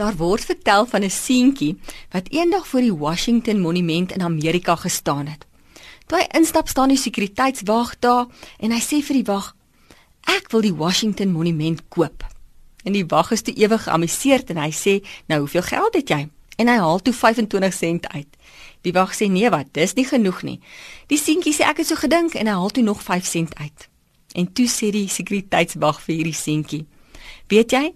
Daar word vertel van 'n seentjie wat eendag voor die Washington Monument in Amerika gestaan het. Toe hy instap staan die sekuriteitswag daar en hy sê vir die wag: "Ek wil die Washington Monument koop." En die wag is te ewig geamuseerd en hy sê: "Nou, hoeveel geld het jy?" En hy haal toe 25 sent uit. Die wag sê: "Nee, wat? Dis nie genoeg nie." Die seentjie sê: "Ek het so gedink" en hy haal toe nog 5 sent uit. En toe sê die sekuriteitswag vir hierdie seentjie: "Weet jy,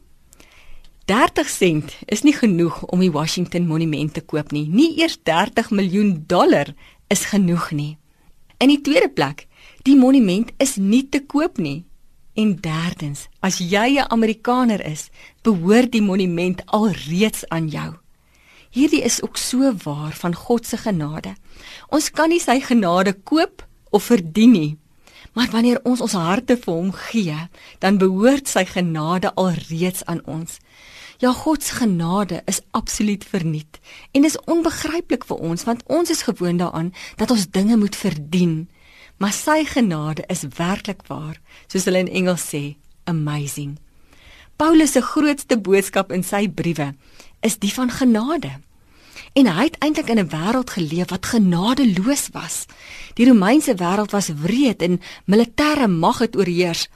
30 sent is nie genoeg om die Washington Monument te koop nie. Nie eers 30 miljoen dollar is genoeg nie. In die tweede plek, die monument is nie te koop nie. En derdens, as jy 'n Amerikaner is, behoort die monument alreeds aan jou. Hierdie is ook so waar van God se genade. Ons kan nie sy genade koop of verdien nie. Maar wanneer ons ons harte vir hom gee, dan behoort sy genade alreeds aan ons. Ja, God se genade is absoluut verniet en is onbegryplik vir ons want ons is gewoond daaraan dat ons dinge moet verdien. Maar sy genade is werklik waar, soos hulle in Engels sê, amazing. Paulus se grootste boodskap in sy briewe is die van genade. En hy het eintlik in 'n wêreld geleef wat genadeloos was. Die Romeinse wêreld was wreed en militêre mag het oorheers.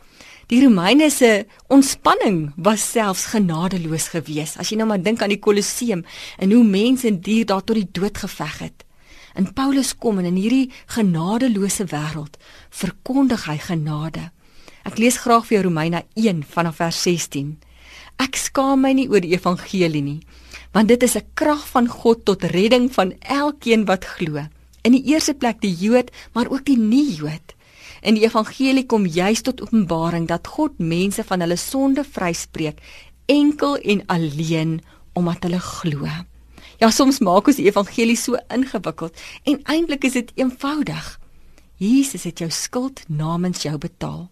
Die Romeine se ontspanning was selfs genadeloos geweest. As jy nou maar dink aan die Kolosseum en hoe mense en dier daar tot die dood geveg het. En Paulus kom en in hierdie genadeloose wêreld verkondig hy genade. Ek lees graag vir jou Romeine 1 vanaf vers 16. Ek skaam my nie oor die evangelie nie want dit is 'n krag van God tot redding van elkeen wat glo. In die eerste plek die Jood, maar ook die nie-Jood. In die evangelie kom juis tot openbaring dat God mense van hulle sonde vryspreek enkel en alleen omdat hulle glo. Ja, soms maak ons die evangelie so ingewikkeld en eintlik is dit eenvoudig. Jesus het jou skuld namens jou betaal.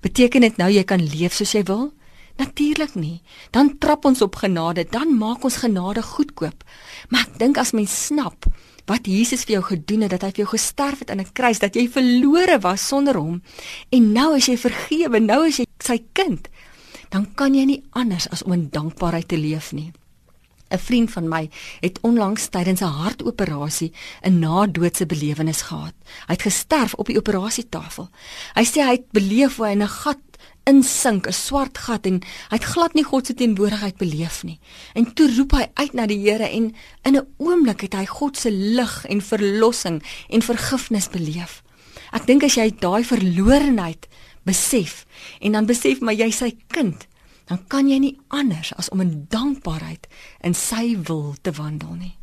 Beteken dit nou jy kan leef soos jy wil? Natuurlik nie. Dan trap ons op genade, dan maak ons genade goedkoop. Maar ek dink as mens snap wat Jesus vir jou gedoen het, dat hy vir jou gesterf het aan 'n kruis, dat jy verlore was sonder hom en nou as jy vergewe, nou as jy sy kind, dan kan jy nie anders as om in dankbaarheid te leef nie. 'n Vriend van my het onlangs tydens 'n hartoperasie 'n na-doodse belewenis gehad. Hy het gesterf op die operasietafel. Hy sê hy het beleef hoe hy in 'n gat insink, 'n swart gat en hy het glad nie God se teenwoordigheid beleef nie. En toe roep hy uit na die Here en in 'n oomblik het hy God se lig en verlossing en vergifnis beleef. Ek dink as jy daai verlorenheid besef en dan besef maar jy sy kind, dan kan jy nie anders as om in dankbaarheid in sy wil te wandel nie.